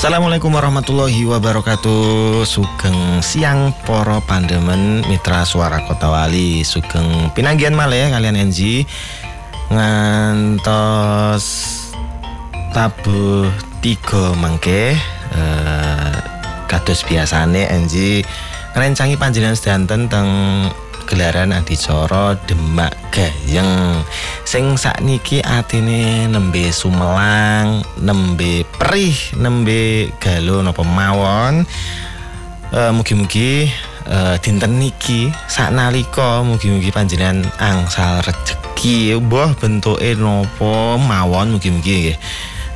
Assalamualaikum warahmatullahi wabarakatuh. Sugeng siang poro pandemen Mitra Suara Kota Wali. Sugeng pinanggian malih kalian Enji Ngantos Tabuh tiga mangke eh, Kados biasane Enji Ngerencangi panjenengan sedanten teng gelaran adicara Demak Gayeng. Sing sakniki atine nembe sumelang nembe perih nembe galo napa mawon. Uh, mugi-mugi uh, dinten niki saknalika mugi-mugi panjenengan angsal rejeki. Mbah bentuke napa mawon mugi-mugi nggih.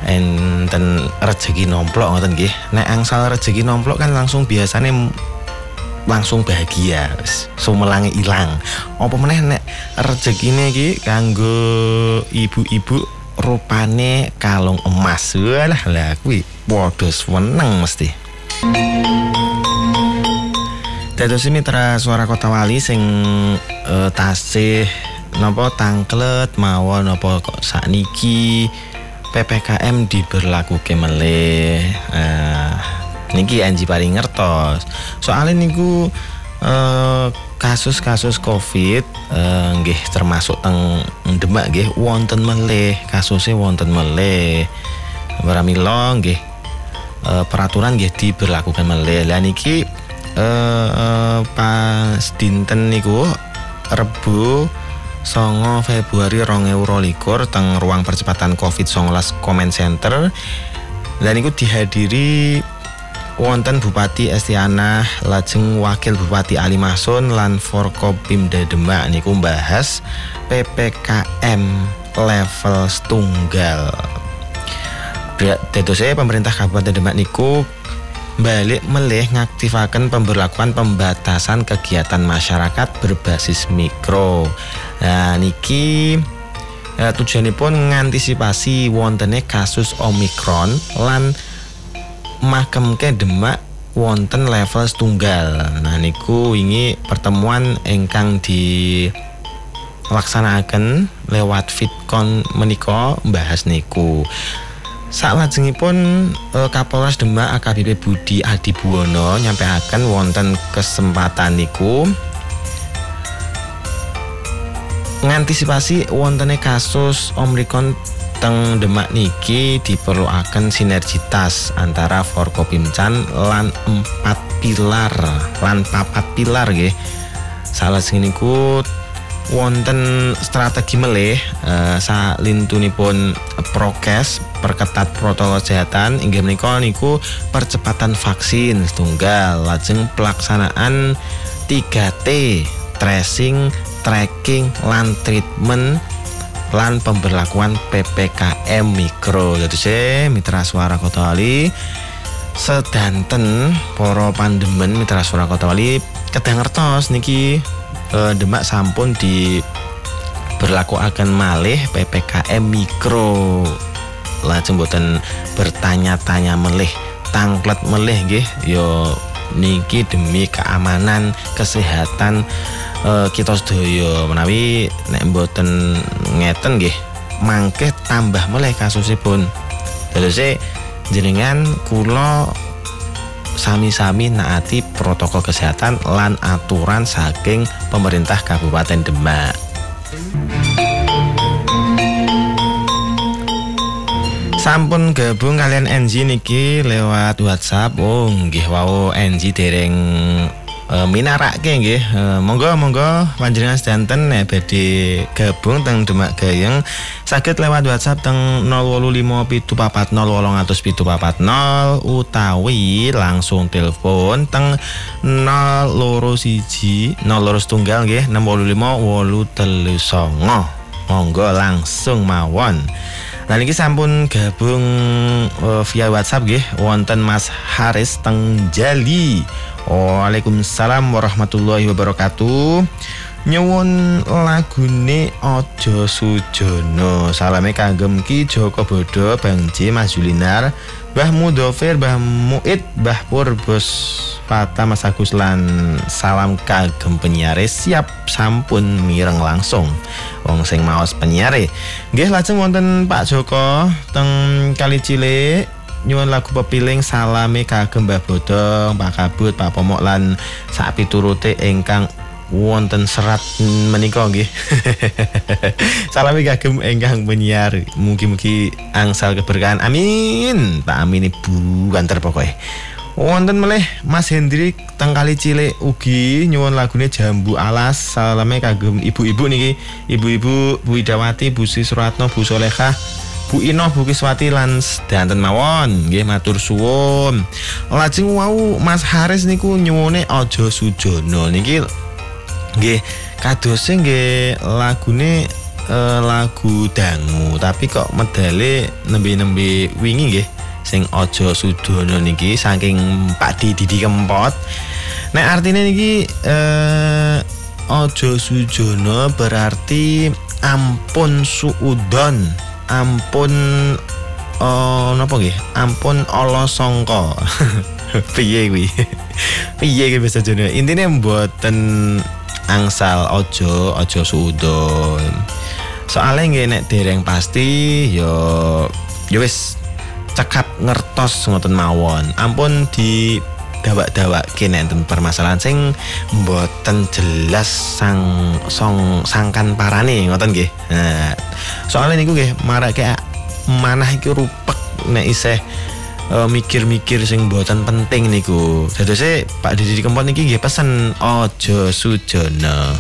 Enten rejeki nomplok ngoten nggih. Nek angsal rejeki nomplok kan langsung biasanya langsung bahagia. Sumelange ilang. Apa meneh nek rezekine iki kanggo ibu-ibu rupane kalung emas? Walah lah kuwi padha seneng mesti. Dados mitra suara kota wali sing uh, tasih napa tangklet mawon napa kok sakniki PPKM diberlakuke meleh uh, niki Anji paling ngertos. Soalnya niku uh, kasus-kasus covid uh, nggih termasuk teng Demak nggih wonten meleh kasusnya wonten meleh Baramila nggih uh, peraturan nggih diberlakukan meleh lah niki uh, uh, pas dinten niku Rebu Songo Februari rong likur teng ruang percepatan COVID-19 Comment Center. Dan itu dihadiri wonten Bupati Estiana lajeng Wakil Bupati Ali Masun lan Forkopimda Demak niku bahas PPKM level setunggal. saya pemerintah Kabupaten Demak niku balik melih ngaktifakan pemberlakuan pembatasan kegiatan masyarakat berbasis mikro. Nah, niki ya, tujuanipun mengantisipasi wontene kasus Omikron lan ke Demak wonten level setunggal. Nah niku ini pertemuan engkang di laksanakan lewat Fitcon meniko bahas niku. Saat lajengipun eh, Kapolres Demak AKBP Budi Adibuwono akan wonten kesempatan niku ngantisipasi wontene kasus Omikron teng Demak niki diperlukan sinergitas antara Forkopimcan lan empat pilar lan papat pilar nggih. Salah ku wonten strategi meleh uh, salintunipun prokes perketat protokol kesehatan inggih menika niku percepatan vaksin tunggal lajeng pelaksanaan 3T tracing tracking lan treatment lan pemberlakuan PPKM mikro. Jadi saya mitra suara Kota Wali sedanten poro pandemen mitra suara Kota Wali kedang ngertos niki eh, Demak sampun di berlaku akan malih PPKM mikro. Lajeng boten bertanya-tanya melih tangklet melih nggih. Yo niki demi keamanan kesehatan uh, kita sedaya menawi nek mboten ngeten nggih mangke tambah meleh kasusipun terus jenengan kula sami-sami naati protokol kesehatan lan aturan saking pemerintah Kabupaten Demak. Sampun gabung kalian NG niki lewat WhatsApp. Oh, nggih wau NG dereng e, minarake nggih. E, monggo monggo panjenengan sedanten nek badhe gabung teng Demak Gayeng saged lewat WhatsApp teng 0857408070 utawi langsung telepon teng 021 02 tunggal nggih 685 Monggo langsung mawon. Nah ini sampun gabung uh, via WhatsApp nggih wonten Mas Haris teng Jali. Waalaikumsalam warahmatullahi wabarakatuh. Nyuwun lagune Ojo Sujono. Salame kagem Ki Joko Bodo, Bang J Mas Julinar, Mbah Mudofir, Mbah Muid, Mbah Purbos Pata Mas Agus lan salam kagem penyiare siap sampun mireng langsung. Wong sing maos penyiare. Nggih lajeng wonten Pak Joko teng Kali Cilik nyuwun lagu pepiling salame kagem Mbah Bodong, Pak Kabut, Pak Pomok lan sak piturute ingkang wonten serat menika nggih. salame kagem ingkang penyiar. Mugi-mugi angsal keberkahan. Amin. Tak amin ibu kantor pokoknya. Wonten meleh Mas Hendrik teng kali cilik ugi nyuwun lagune Jambu Alas. Salame kagem ibu-ibu niki. Ibu-ibu Bu Idawati Bu Suratno Bu Solehah Bu Ino Bu Kiswati lan sedanten mawon. Nggih matur suwun. Lajeng wau Mas Haris niku nyuwune aja sujono niki. Nggih kadose nggih lagune eh, lagu dangu. Tapi kok medale nembe-nembe wingi nggih sing aja sudono niki saking Pak Didi Kempot nek artinya niki eh aja sujono berarti ampun suudon ampun oh napa nggih? Ampun ala sangka. Piye kuwi? Piye kuwi bahasa Jawa? Intine mboten angsal ojo ojo suudon. Soalnya nggih nek dereng pasti yo yo wis cekap ngertos ngoten mawon. Ampun di dawak-dawak kene enten permasalahan sing mboten jelas sang song sangkan parane ngoten nggih. Nah, soalnya niku nggih marake manah iki rupek nek isih uh, mikir-mikir sing mboten penting niku. Dadose Pak Didi Kempot niki nggih pesen ojo sujono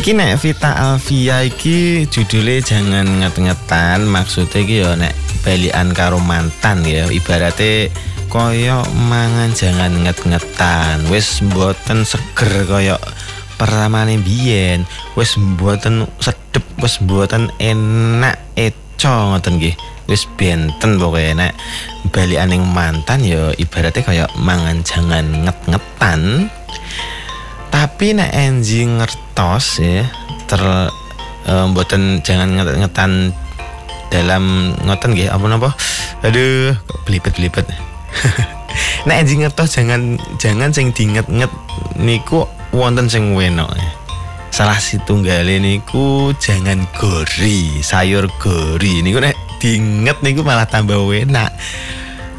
Iki nek Vita Alvia iki judulnya jangan nget-ngetan maksudnya iki ya nek balian karo mantan ya ibaratnya koyo mangan jangan nget-ngetan. Wis mboten seger koyo peramane biyen wis mboten sedep wis mboten enak eco ngoten nggih. Wis benten pokoknya nek balian mantan ya ibaratnya koyo mangan jangan nget-ngetan tapi nek enji ngertos ya ter uh, mboten jangan ngetan dalam ngoten nggih apa? Napa aduh belibet-belibet nek enji ngertos jangan jangan sing diinget-inget niku wonten sing wenok salah situnggale niku jangan gori sayur gori. Niku nek diinget niku malah tambah enak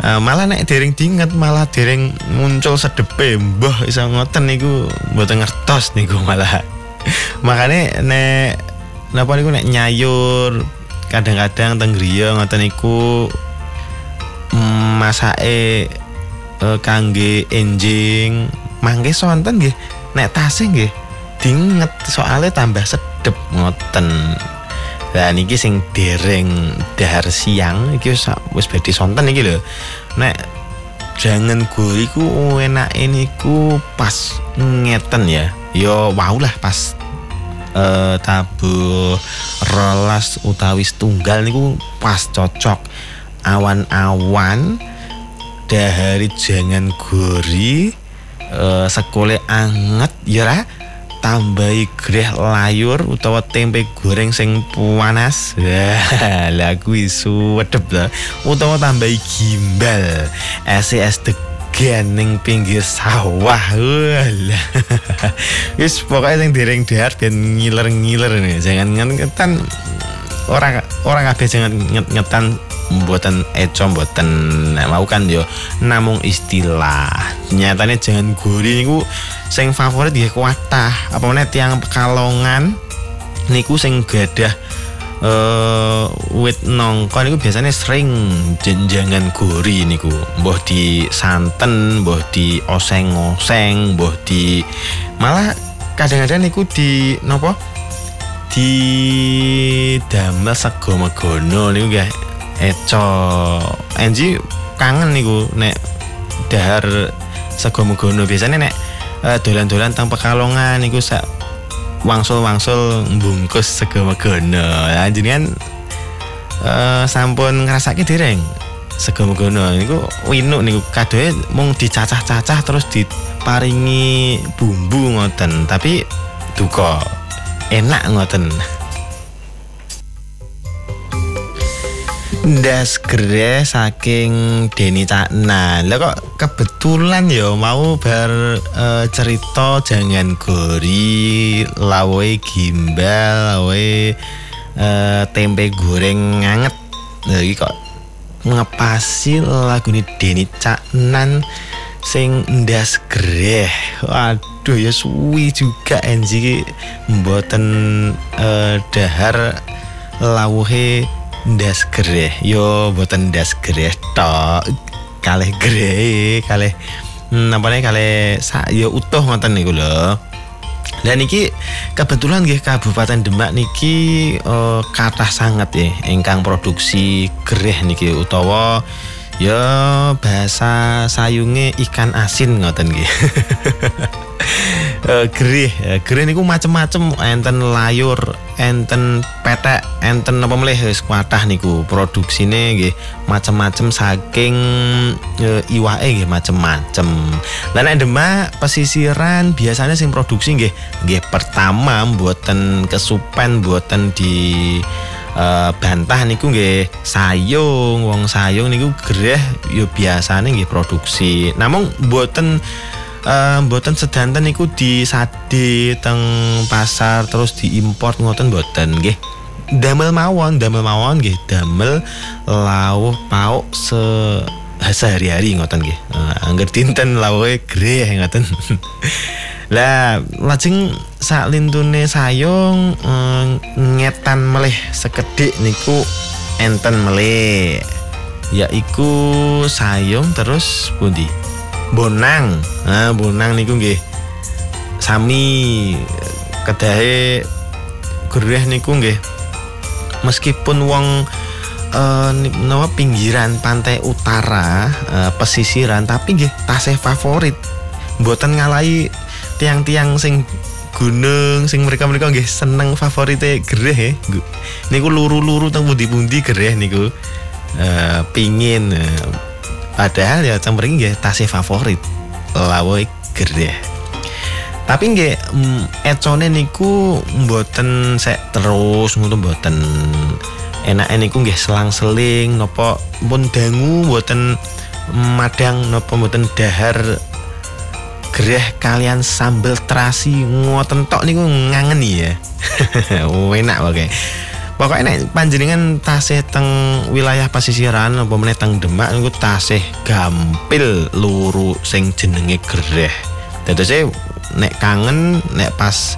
Uh, malah nek dereng diinget malah dereng muncul sedepe mbah iso ngoten niku mboten ngertos niku malah. Makanya nek napa niku nek nyayur kadang-kadang teng griya ngoten niku masake uh, kangge enjing. Mangke sonten nggih nek tasih nggih diinget soalnya tambah sedep ngoten Lah niki sing dereng dahar siang iki wis wis badhe sonten iki lho. Nek jangan gue iku enak ini ku pas ngeten ya. Yo wow lah pas uh, tabuh rolas utawi tunggal niku pas cocok awan-awan dahari jangan gori uh, sekole anget ya tambahi greh layur utawa tempe goreng sing panas. Lah kuwi suwedep lah utawa tambahi gimbal. Degan ning pinggir sawah. Walah wis pokoknya sing dereng dahar ben ngiler-ngiler nih jangan ngetan orang orang kabeh jangan ngetan buatan eco buatan mau kan yo namung istilah. Nyatanya jangan gurih niku sing favorit ya kuatah. Apa mana tiang pekalongan niku sing gadah uh, wit nongko niku biasanya sering jenjangan gori niku. Boh di santen boh di oseng-oseng boh di malah kadang-kadang niku di nopo di damel sego megono niku guys Eco. Enji kangen niku nek dahar sego megono biasanya nek uh, dolan-dolan tang pekalongan niku sak wangsul-wangsul bungkus sego megono lah jenengan uh, sampun ngrasake dereng sego megono niku winu niku. Kadoe mung dicacah-cacah terus diparingi bumbu ngoten. Tapi duka enak ngoten. Ndas gere saking Deni Cakna lah kok kebetulan ya mau ber uh, cerita jangan gori lawe gimbal lawe uh, tempe goreng nganget. Lagi kok ngepasi lagu ini Deni Caknan sing ndas greh waduh ya suwi juga enji mboten uh, dahar lawuhe ndas gereh. Yo boten ndas gereh tok. Kalih gereh kalih nampane kalih sak yo utuh ngoten niku lho. Dan niki kebetulan nggih Kabupaten Demak niki uh, kathah sangat ya ingkang produksi gereh niki utawa ya bahasa sayunge ikan asin ngoten nggih. uh, gerih. Uh, gerih niku macem-macem. Enten layur enten petek enten apa melih wis kuatah niku produksine nggih. Macem-macem saking uh, iwake nggih macem-macem. Lan nek Demak pesisiran biasanya sing produksi nggih nggih pertama mboten kesupen mboten di Uh, bantah niku nggih sayung. Wong sayung niku gereh yo biasane nggih produksi. Namun mboten uh, mboten sedanten niku disade teng pasar terus diimpor ngoten mboten nggih? Damel mawon damel mawon nggih damel lawuh pauk se sehari-hari ngoten nggih. Uh, angger dinten lawuhe greh ngoten. Lah lajeng sak lintune sayung uh, ngetan melih sekedhik niku enten melih yaiku sayung terus pundi bonang. Nah bonang niku nggih sami kedahe gereh niku nggih. Meskipun wong uh, nama pinggiran pantai utara uh, pesisiran tapi nggih tasih favorit. Mboten ngalahi tiang-tiang sing gunung sing mereka-mereka nggih seneng favorite gereh ya. niku luru-luru teng pundi-pundi gereh niku. Uh, pingin uh, padahal ya cang nggih tasih favorit. Lawe gereh tapi nggih mm, econe niku mboten sek terus ngono mboten enak niku nggih selang-seling nopo pun dangu mboten madang nopo mboten dahar gereh kalian sambel terasi ngoten tok niku ngangeni ya enak wae pokoknya nek panjenengan tasih teng wilayah pesisiran apa meneh teng Demak niku tasih gampil luru sing jenenge gereh. Dadose nek kangen nek pas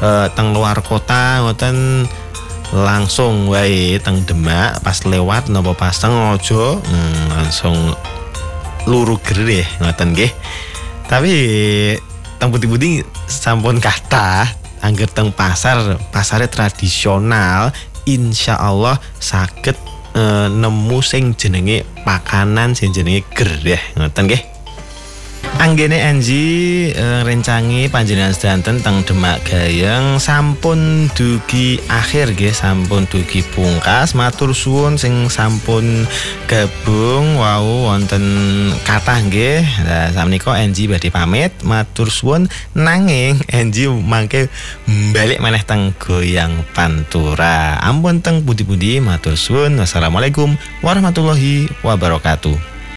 uh, teng luar kota ngoten langsung wae teng Demak pas lewat napa pas teng Ojo hmm, langsung luru gerih ngoten nggih. Tapi teng putih-putih sampun kata angger teng pasar pasare tradisional insya Allah sakit uh, nemu sing jenenge pakanan sing jenenge gereh. Ngoten nggih Anggene Anji uh, rencangi panjenengan sedanten teng Demak Gayeng. Sampun dugi akhir nggih sampun dugi pungkas. Matur suwun sing sampun gabung. Wau wonten kathah nggih. Nah sakmenika Anji badhe pamit. Matur suwun. Nanging Anji mangke balik maneh teng Goyang Pantura. Ampun teng pundi-pundi. Matur suwun. Wassalamualaikum warahmatullahi wabarakatuh